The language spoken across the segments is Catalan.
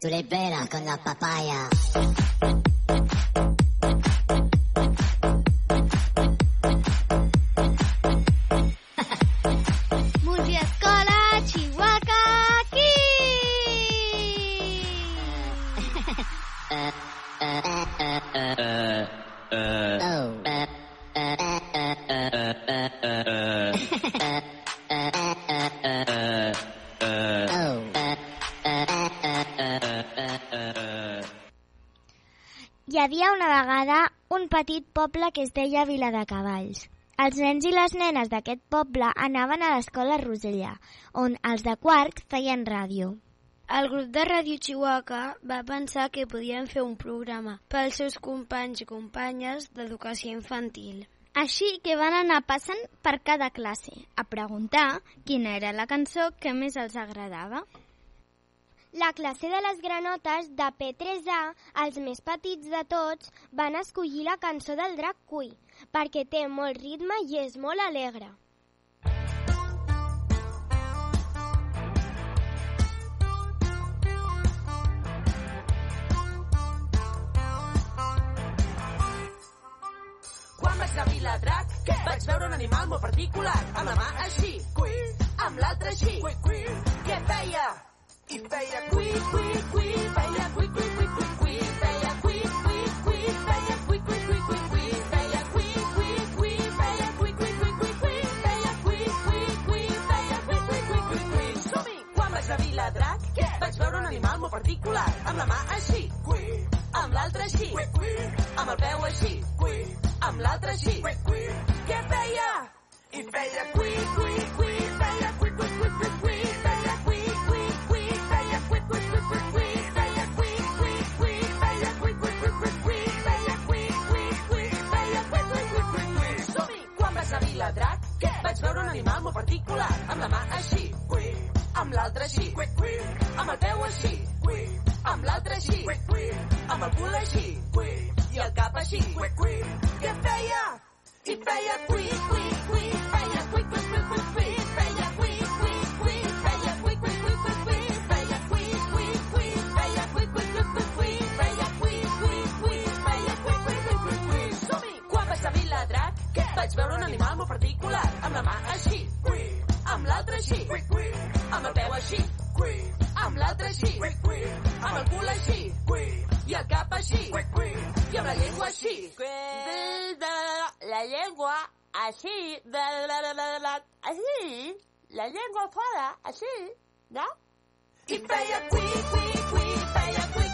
tú pegas con la papaya. Petit poble que es deia Viladecavalls. Els nens i les nenes d'aquest poble anaven a l'escola Rosellà, on els de quart feien ràdio. El grup de Ràdio Chihuahua va pensar que podien fer un programa pels seus companys i companyes d'educació infantil. Així que van anar passant per cada classe a preguntar quina era la cançó que més els agradava. La classe de les granotes de P3A, els més petits de tots, van escollir la cançó del drac cuí, perquè té molt ritme i és molt alegre. Quan vaig anar a Viladrac, Què? vaig veure un animal molt particular, amb la mà així, cui, amb l'altra així, cui, cui. Què feia? I feia cui, cui, cui, feia cui, cui, cui, cui, cui, feia cui, cui, cui, feia cui, cui, cui, cui, cui, feia cui, cui, cui, feia cui, cui, cui, cui, cui, feia cui, cui, cui, feia cui, cui, cui, cui, cui. Som-hi! Quan vaig a Viladrac, Què? vaig veure un animal molt particular, amb la mà així, cui, amb l'altra així, cui, cui, amb el peu així, cui, amb l'altre així. Cui, cui. Què feia? I feia cui, cui, cui, feia cui, cui, cui, cui, cui, feia animal molt particular, amb la mà així, cui, amb l'altra així, cui, cui, amb el peu així, cui, amb l'altre així, cui, cui, amb el cul així, cui, i el cap així, cui, cui. Què feia? I feia cui, cui, cui, feia cui, cui, cui, cui, cui, Vaig veure un animal molt particular, amb la mà així, cui, amb l'altra així, cui, cui, amb el peu així, cui, amb l'altre així, cui, cui, amb el cul així, cui, i el cap així, cui, cui, i amb la llengua així. La llengua així, així, la llengua fora, així, no? I feia cui, cui, cui, feia cui, cui, cui, cui,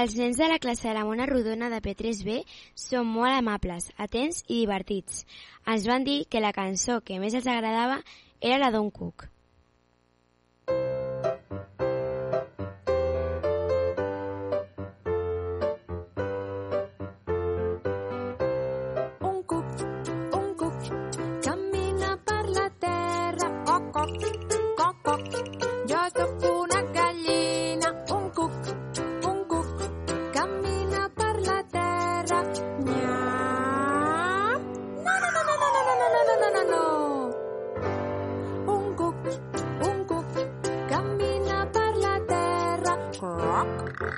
Els nens de la classe de la Mona Rodona de P3B són molt amables, atents i divertits. Ens van dir que la cançó que més els agradava era la d'un cuc.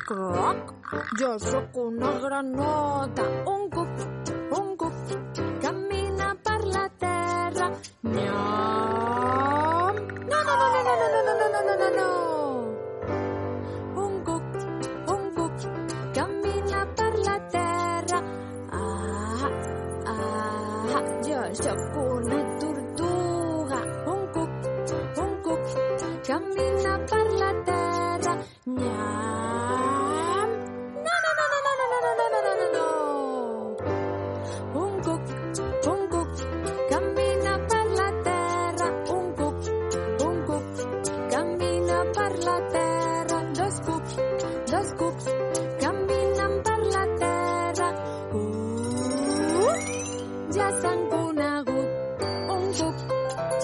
Croc. Jo sóc una granota. Un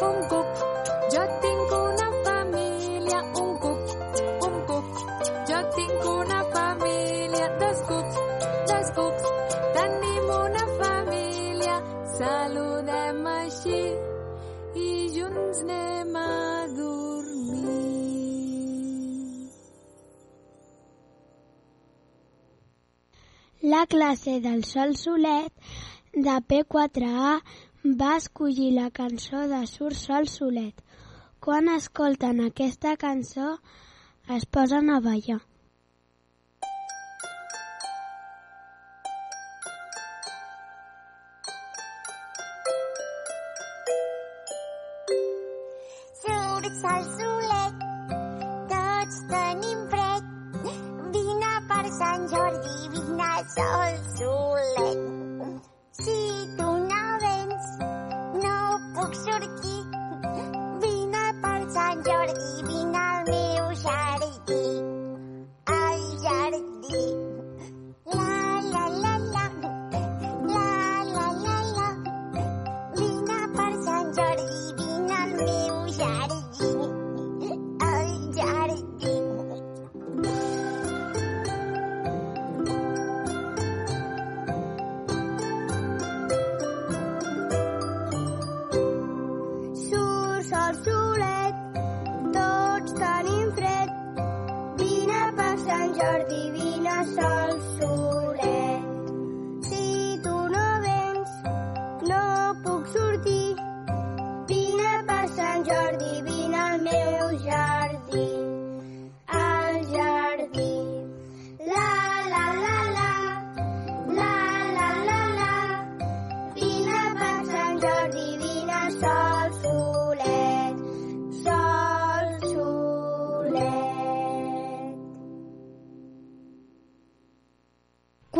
un cuc. Jo tinc una família, un cuc, un cuc. Jo tinc una família, dos cucs, dos cucs. Tenim una família, saludem així i junts anem a dormir. La classe del Sol Solet de P4A va escollir la cançó de Surt Sol Solet. Quan escolten aquesta cançó es posen a ballar.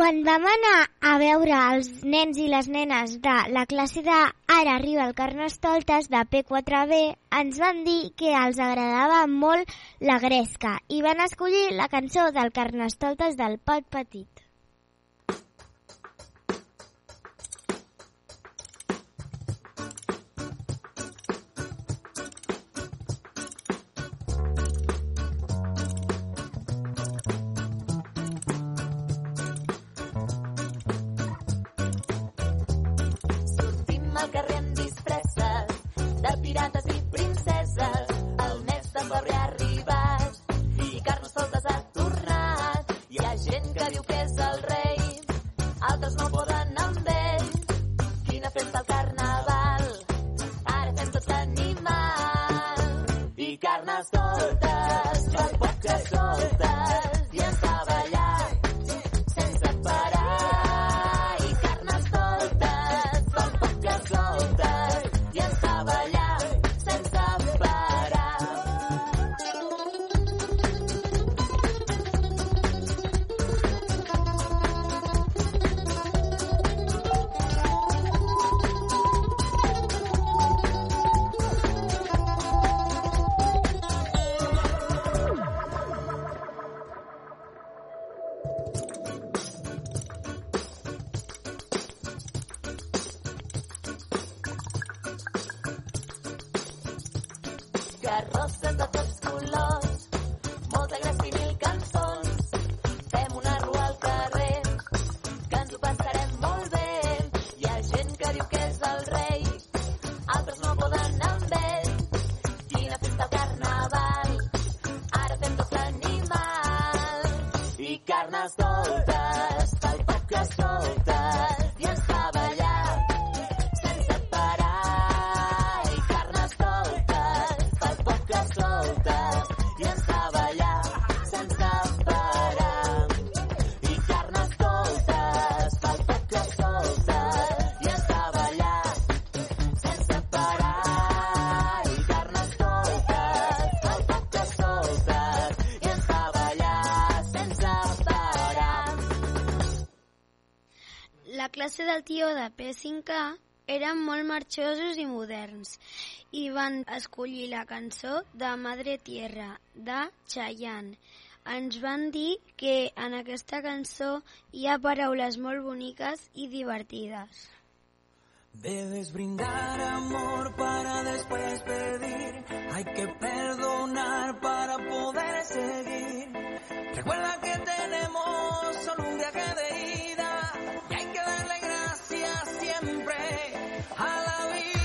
Quan vam anar a veure els nens i les nenes de la classe de Ara arriba el Carnestoltes de P4B, ens van dir que els agradava molt la gresca i van escollir la cançó del Carnestoltes del Pot Petit. garrofes de tots període P5K eren molt marxosos i moderns i van escollir la cançó de Madre Tierra, de Chayanne. Ens van dir que en aquesta cançó hi ha paraules molt boniques i divertides. Debes brindar amor para después pedir. Hay que perdonar para poder seguir. Recuerda que tenemos solo un viaje de ida y hay que dar siempre a la vida.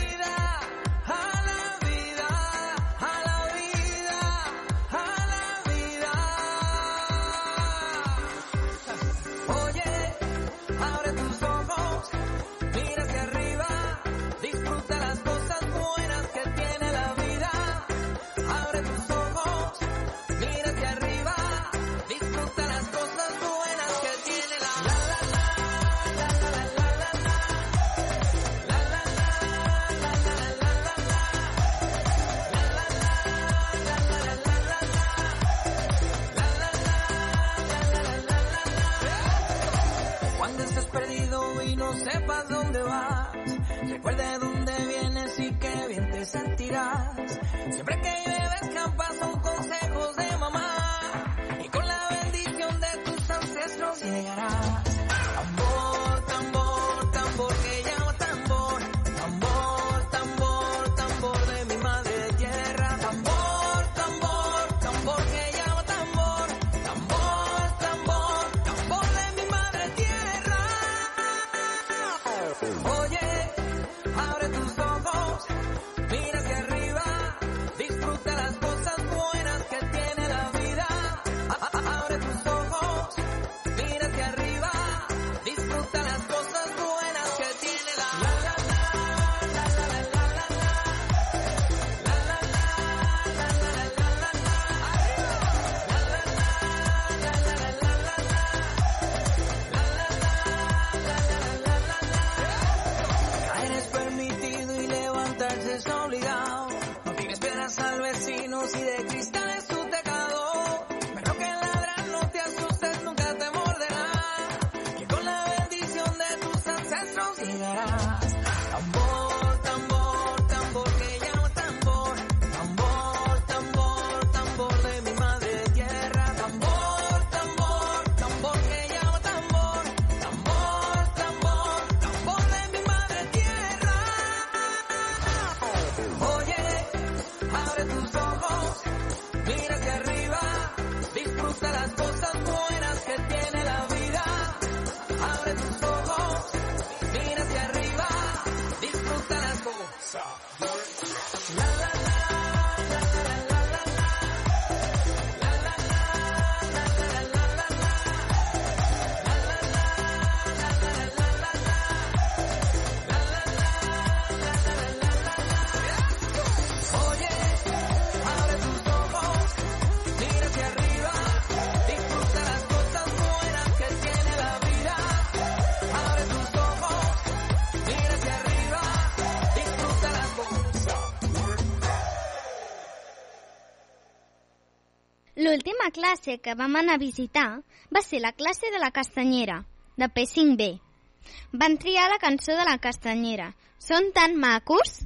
hasta las L'última classe que vam anar a visitar va ser la classe de la castanyera, de P5B. Van triar la cançó de la castanyera. Són tan macos!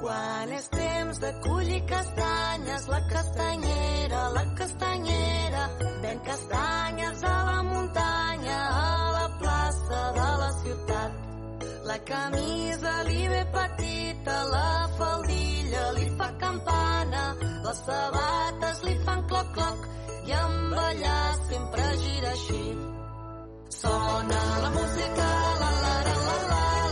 Quan és temps de collir castanyes, la castanyera, la castanyera, ven castanyes a la muntanya La camisa li ve petita, la faldilla li fa campana, les sabates li fan cloc-cloc i en ballar sempre gira així. Sona la música, la la la la la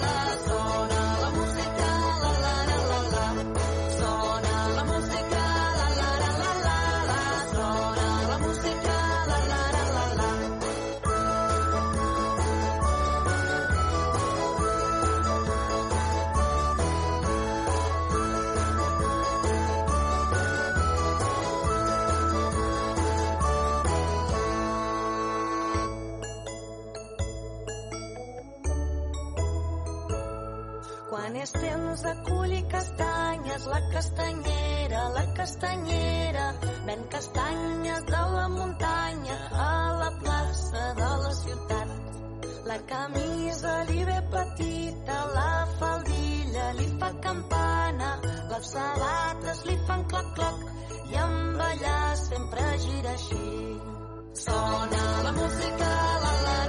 L'evanescents acull castanyes, la castanyera, la castanyera, ven castanyes de la muntanya a la plaça de la ciutat. La camisa li ve petita, la faldilla li fa campana, les sabates li fan cloc-cloc i en ballar sempre gira així. Sona la música, la la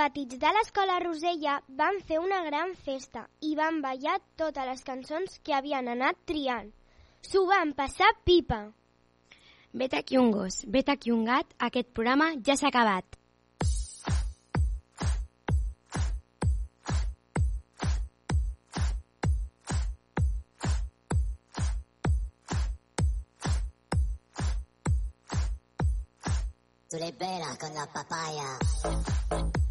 petits de l'escola Rosella van fer una gran festa i van ballar totes les cançons que havien anat triant. S'ho van passar pipa. Vet aquí un gos, vet aquí un gat, aquest programa ja s'ha acabat. Tu le peras con la papaya.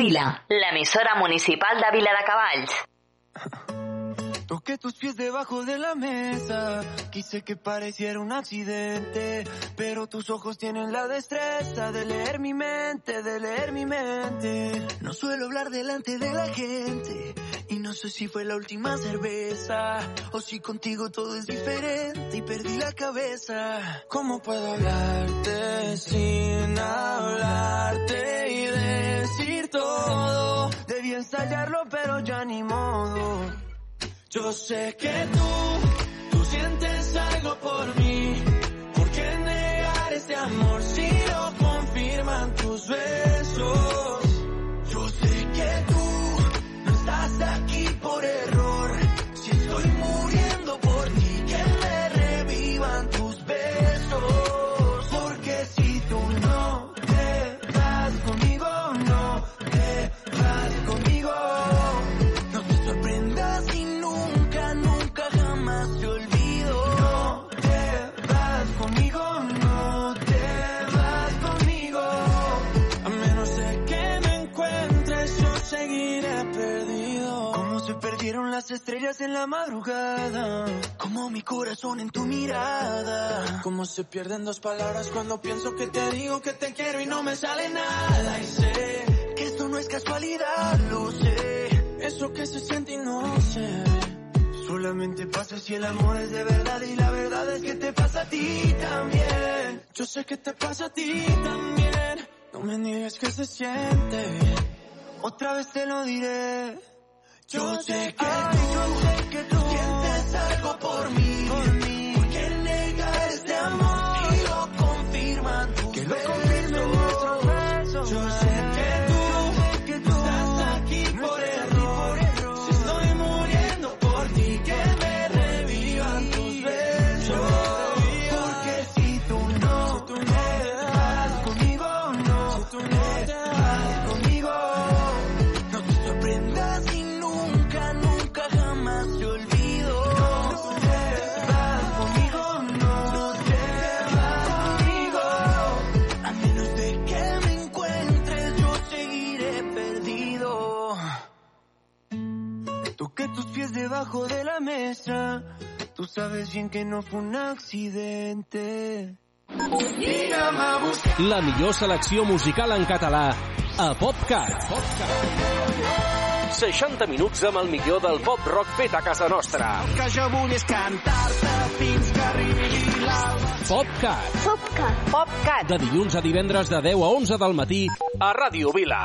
Vila, l'emissora municipal de Vila de Cavalls. Toqué tus pies debajo de la mesa. Quise que pareciera un accidente. Pero tus ojos tienen la destreza de leer mi mente, de leer mi mente. No suelo hablar delante de la gente. Y no sé si fue la última cerveza. O si contigo todo es diferente y perdí la cabeza. ¿Cómo puedo hablarte sin hablarte ensayarlo, pero ya ni modo. Yo sé que tú, tú sientes algo por mí. ¿Por qué negar este amor si lo confirman tus besos? Las estrellas en la madrugada. Como mi corazón en tu mirada. Como se pierden dos palabras cuando pienso que te digo que te quiero y no me sale nada. Y sé que esto no es casualidad, lo sé. Eso que se siente y no ve. Solamente pasa si el amor es de verdad y la verdad es que te pasa a ti también. Yo sé que te pasa a ti también. No me niegues que se siente. Otra vez te lo diré. Yo sé que yo sé que tú sientes algo. Por mí. Toqué tus pies debajo de la mesa. Tú sabes bien que no fue un accidente. La millor selecció musical en català a PopCat. 60 minuts amb el millor del pop rock fet a casa nostra. El que jo vull és cantar-te fins que arribi l'alba. PopCat. Popcat. PopCat. De dilluns a divendres de 10 a 11 del matí a Ràdio Vila.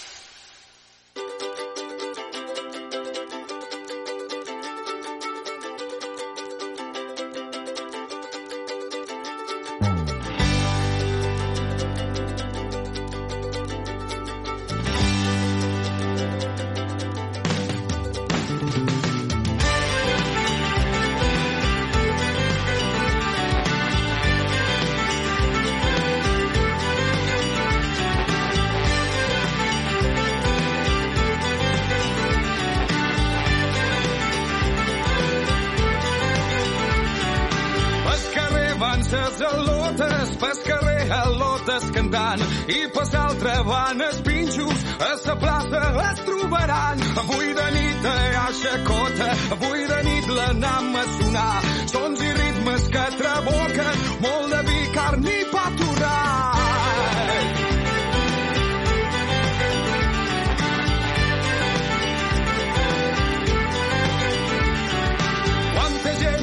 Van els pinxos, a la plaça es trobaran. Avui de nit a xacota, avui de nit l'anam a sonar. Sons i ritmes que traboquen, molt de vi, carn i pa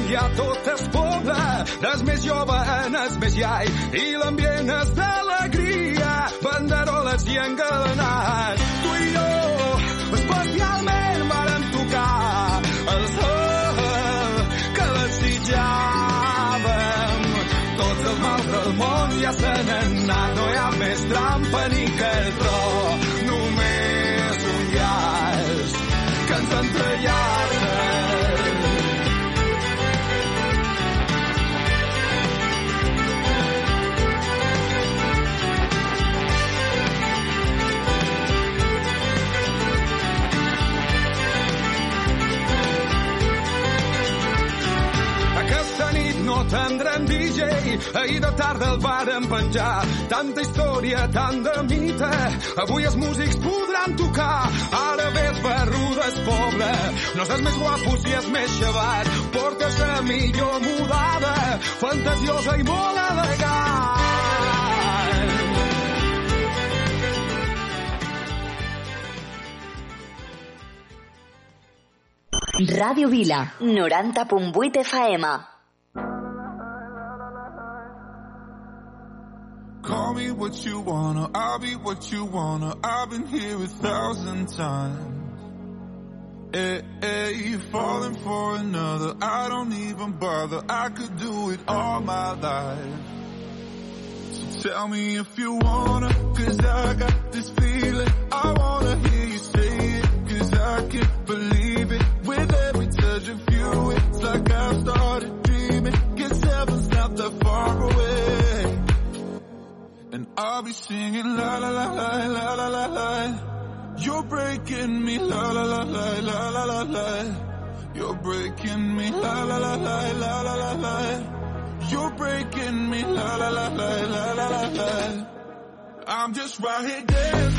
hi ha tot el poble, des més jove en el més iai, i l'ambient és d'alegria, no tindrem DJ, ahir de tarda el vàrem penjar. Tanta història, tant de mite, avui els músics podran tocar. Ara ves barru del poble, no és més guapo si és més xavat. Portes la millor mudada, fantasiosa i molt elegant. Ràdio Vila, 90.8 FM. What you wanna, I'll be what you wanna. I've been here a thousand times. Hey, hey, you falling for another. I don't even bother. I could do it all my life. So tell me if you wanna, cause I got this feeling. I'll be singing la la la la la la la la. You're breaking me la la la la la la la la. You're breaking me la la la la la la la la. You're breaking me la la la la la la la la. I'm just right here dancing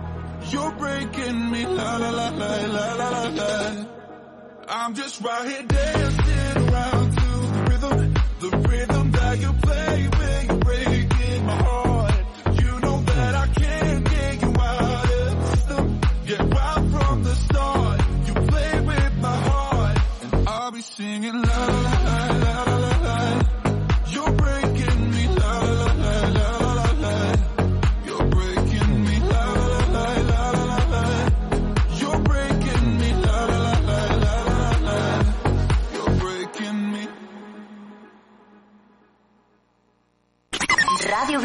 You're breaking me, la la la la la la la. I'm just right here dancing around to the rhythm, the rhythm that you play with.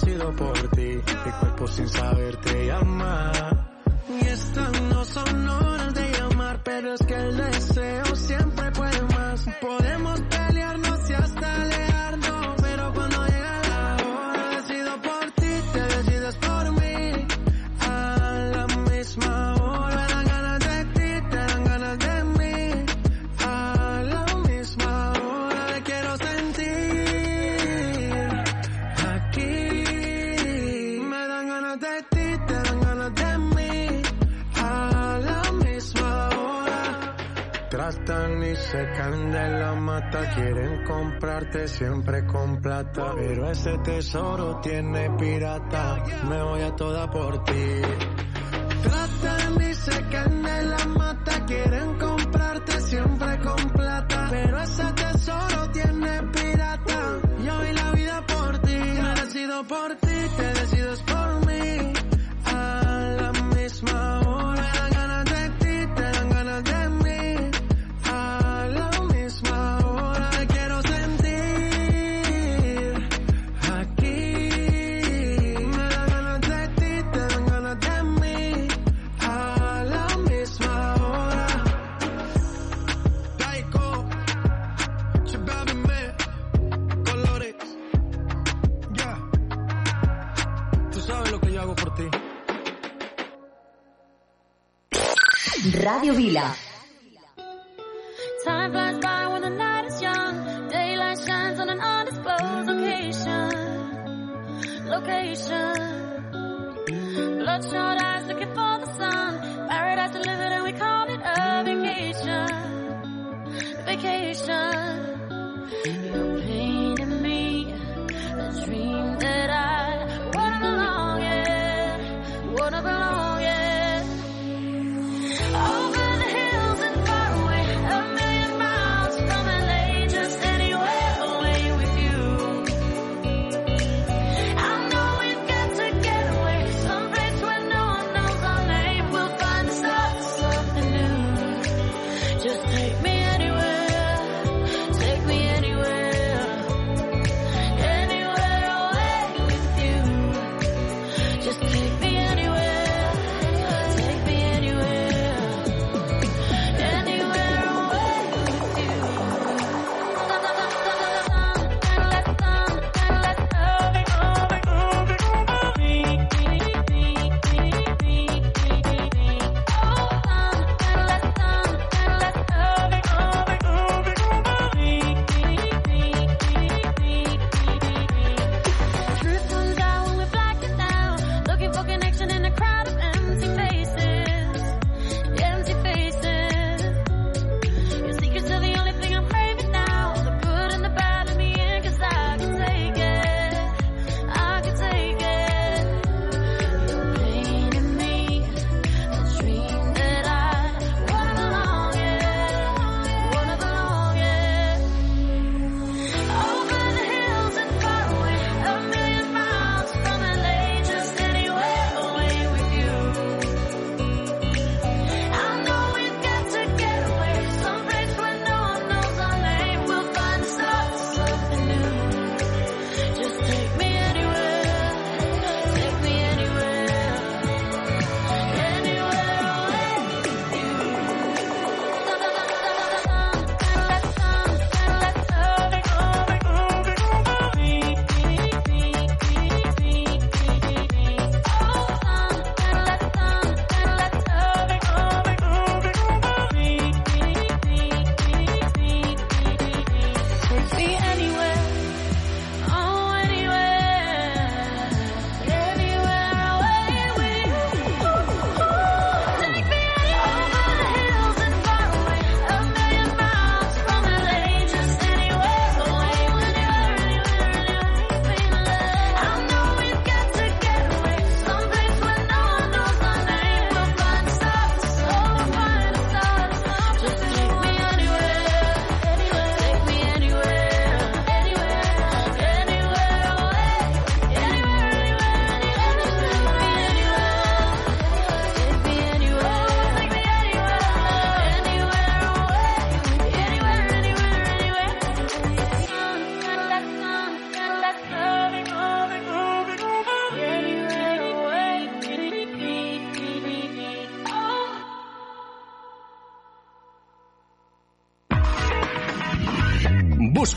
sido por ti. Mi cuerpo sin saber te llama se caen de la mata, quieren comprarte siempre con plata. Pero ese tesoro tiene pirata, me voy a toda por ti. Tratan y se caen Time flies by when the night is young. Daylight shines on an undisclosed location. Location. Bloodshot eyes looking for the sun. Paradise delivered and we call it a vacation. Vacation.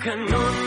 can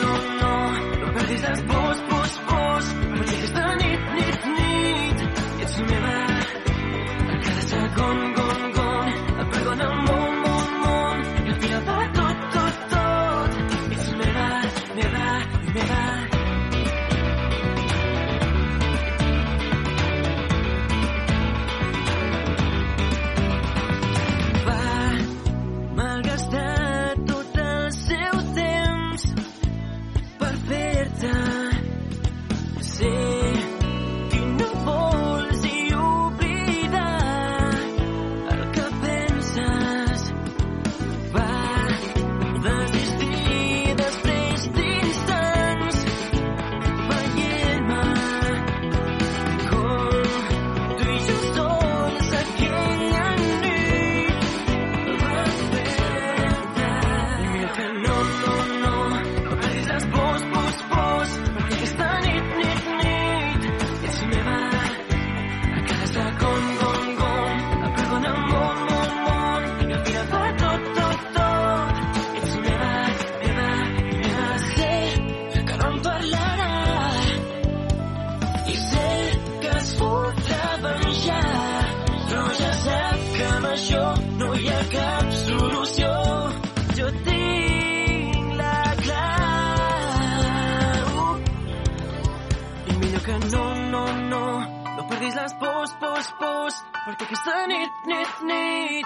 perdis les pors, pors, pors, perquè aquesta nit, nit, nit,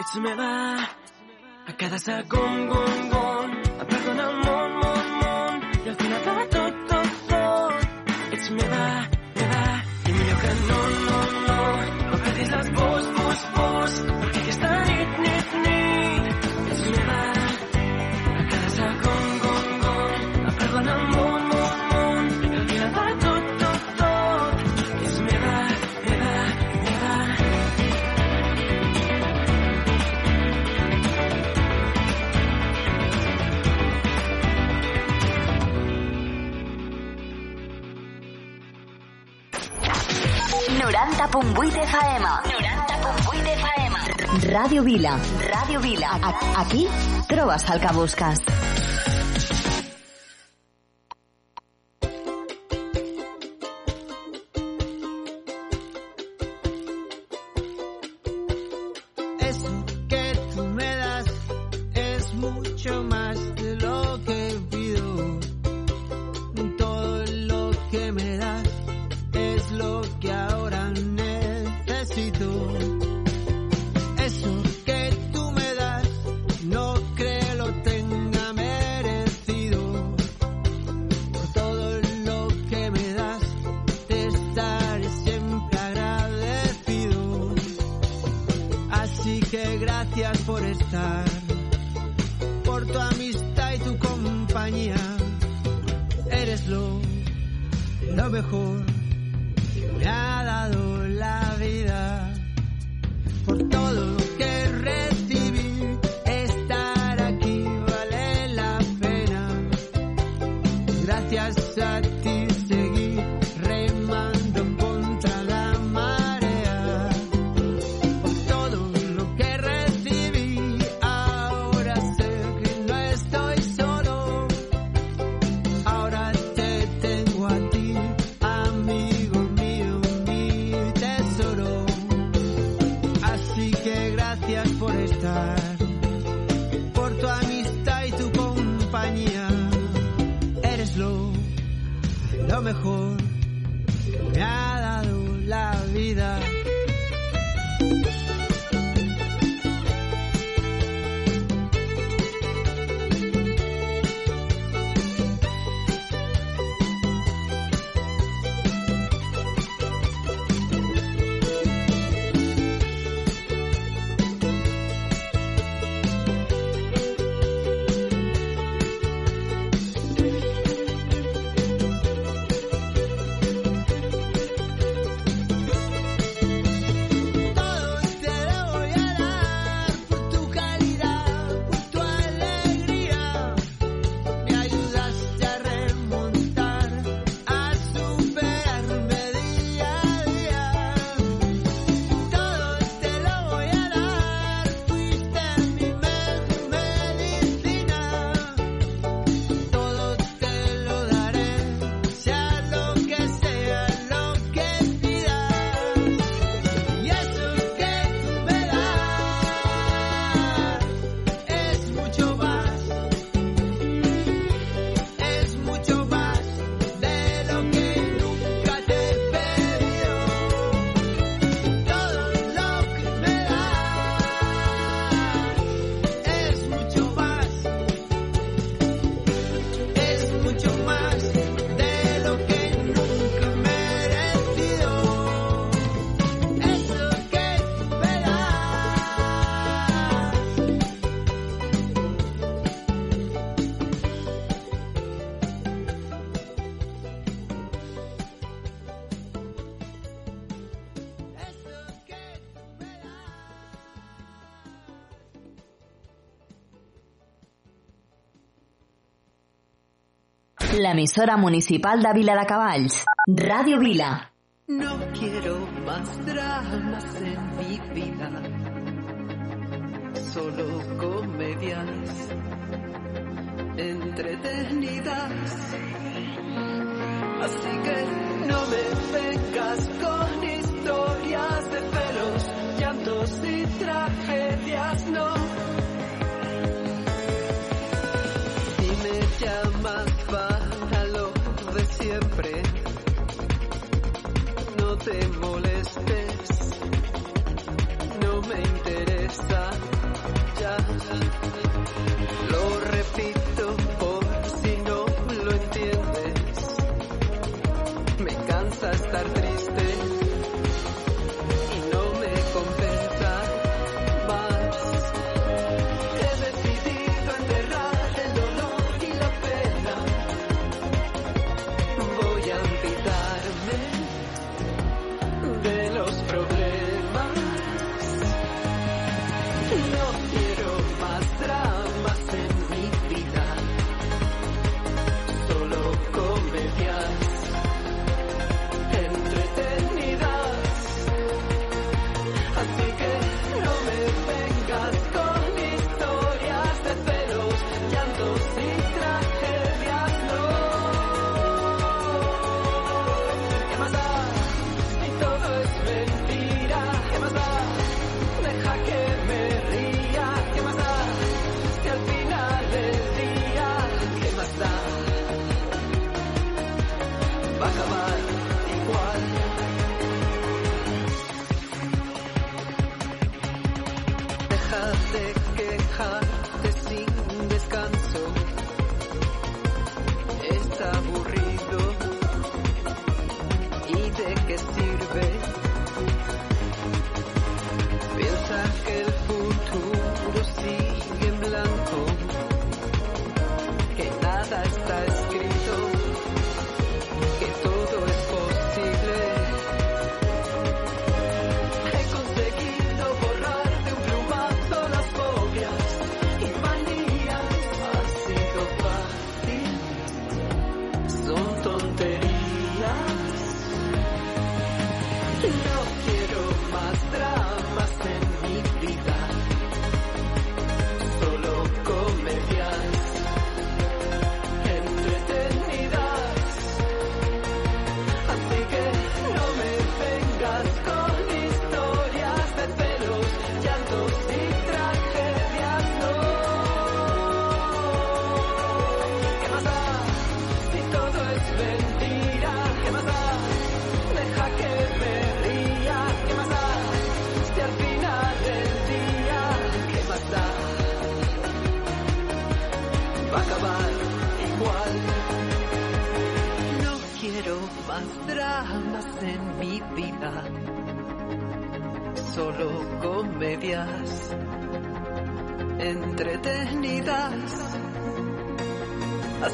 ets meva. A cada segon, gon, gon, em perdona el món. 90.8 FM. 90.8 FM. Ràdio Vila. Ràdio Vila. Aquí trobes el que busques. lo mejor que me ha dado L'emissora municipal de Vila de Cavalls. Ràdio Vila. No quiero más dramas en mi vida, solo comedias entretenidas. Así que no me vengas con historias de pelos, llantos y tragedias, no. No te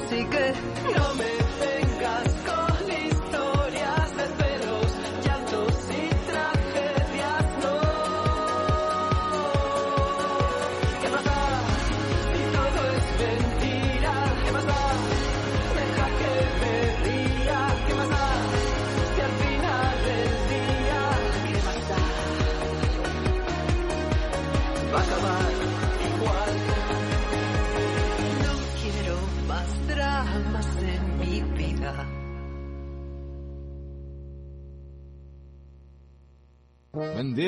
Así que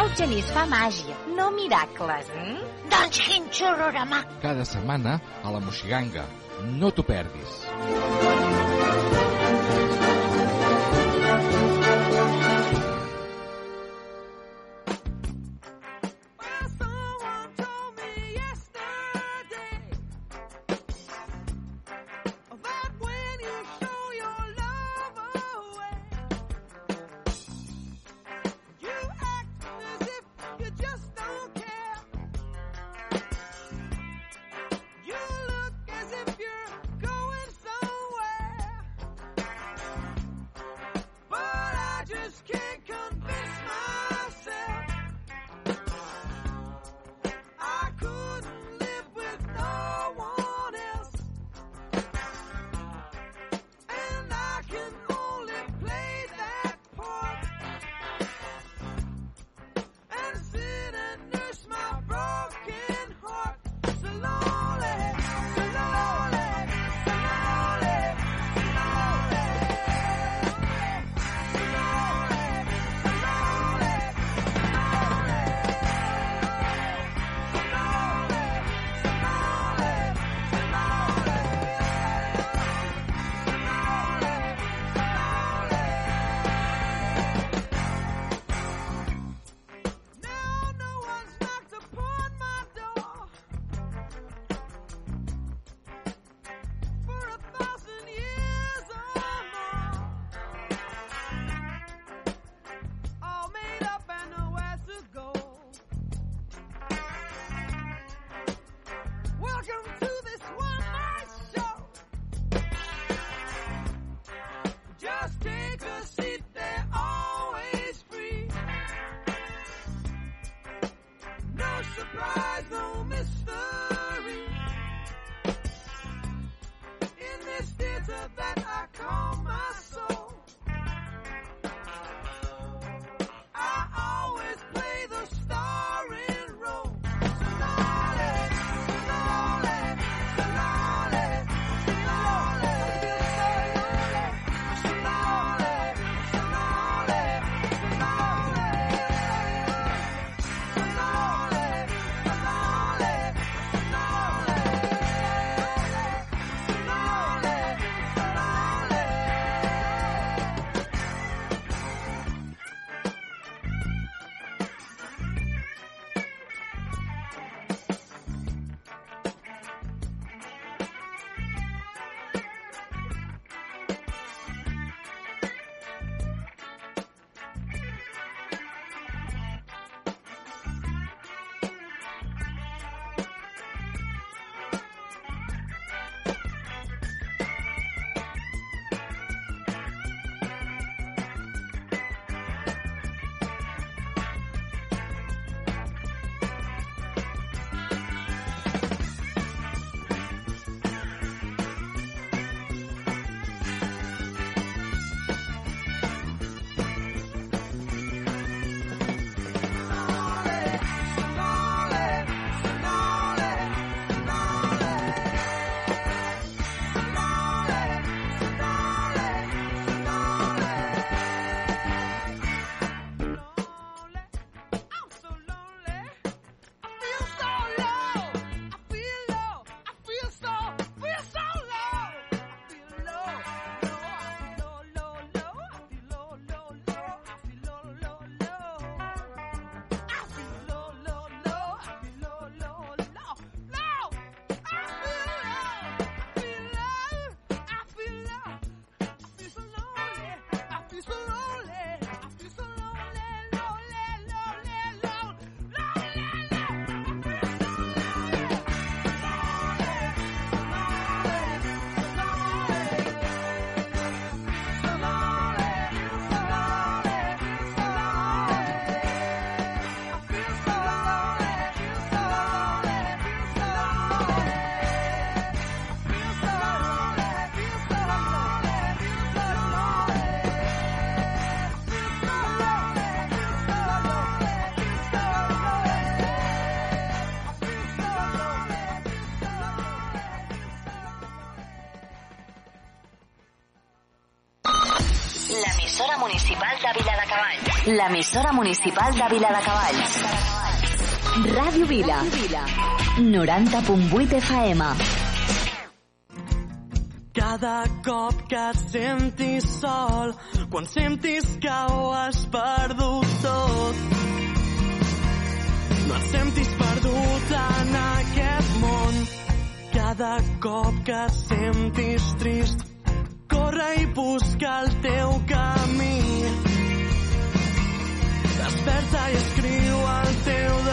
El Genís fa màgia, no miracles, Mm? Doncs quin xororama! Cada setmana a la Moxiganga. No t'ho perdis. l'emissora municipal de Vila de Cavalls. Ràdio Vila. 90.8 FM. Cada cop que et sentis sol, quan sentis que ho has perdut tot, no et sentis perdut en aquest món. Cada cop que et sentis trist, corre i busca el poeta i escriu el teu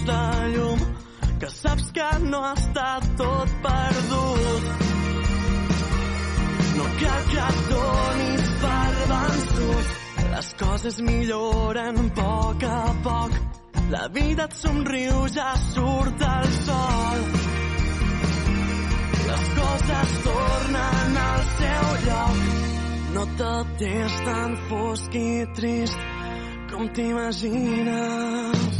tens de llum que saps que no està tot perdut. No cal que et donis per vençut. Les coses milloren a poc a poc. La vida et somriu, ja surt el sol. Les coses tornen al seu lloc. No tot és tan fosc i trist com t'imagines.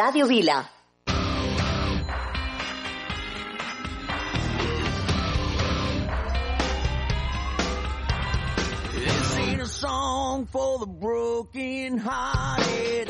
Radio Vila. This ain't a song for the broken hearted.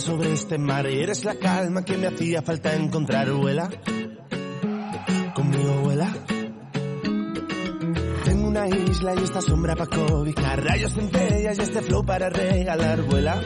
Sobre este mar eres la calma que me hacía falta encontrar, vuela. Conmigo vuela. Tengo una isla y esta sombra para cobijar, rayos centellas y este flow para regalar, vuela.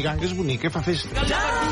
La moixiganga és bonica, fa festa.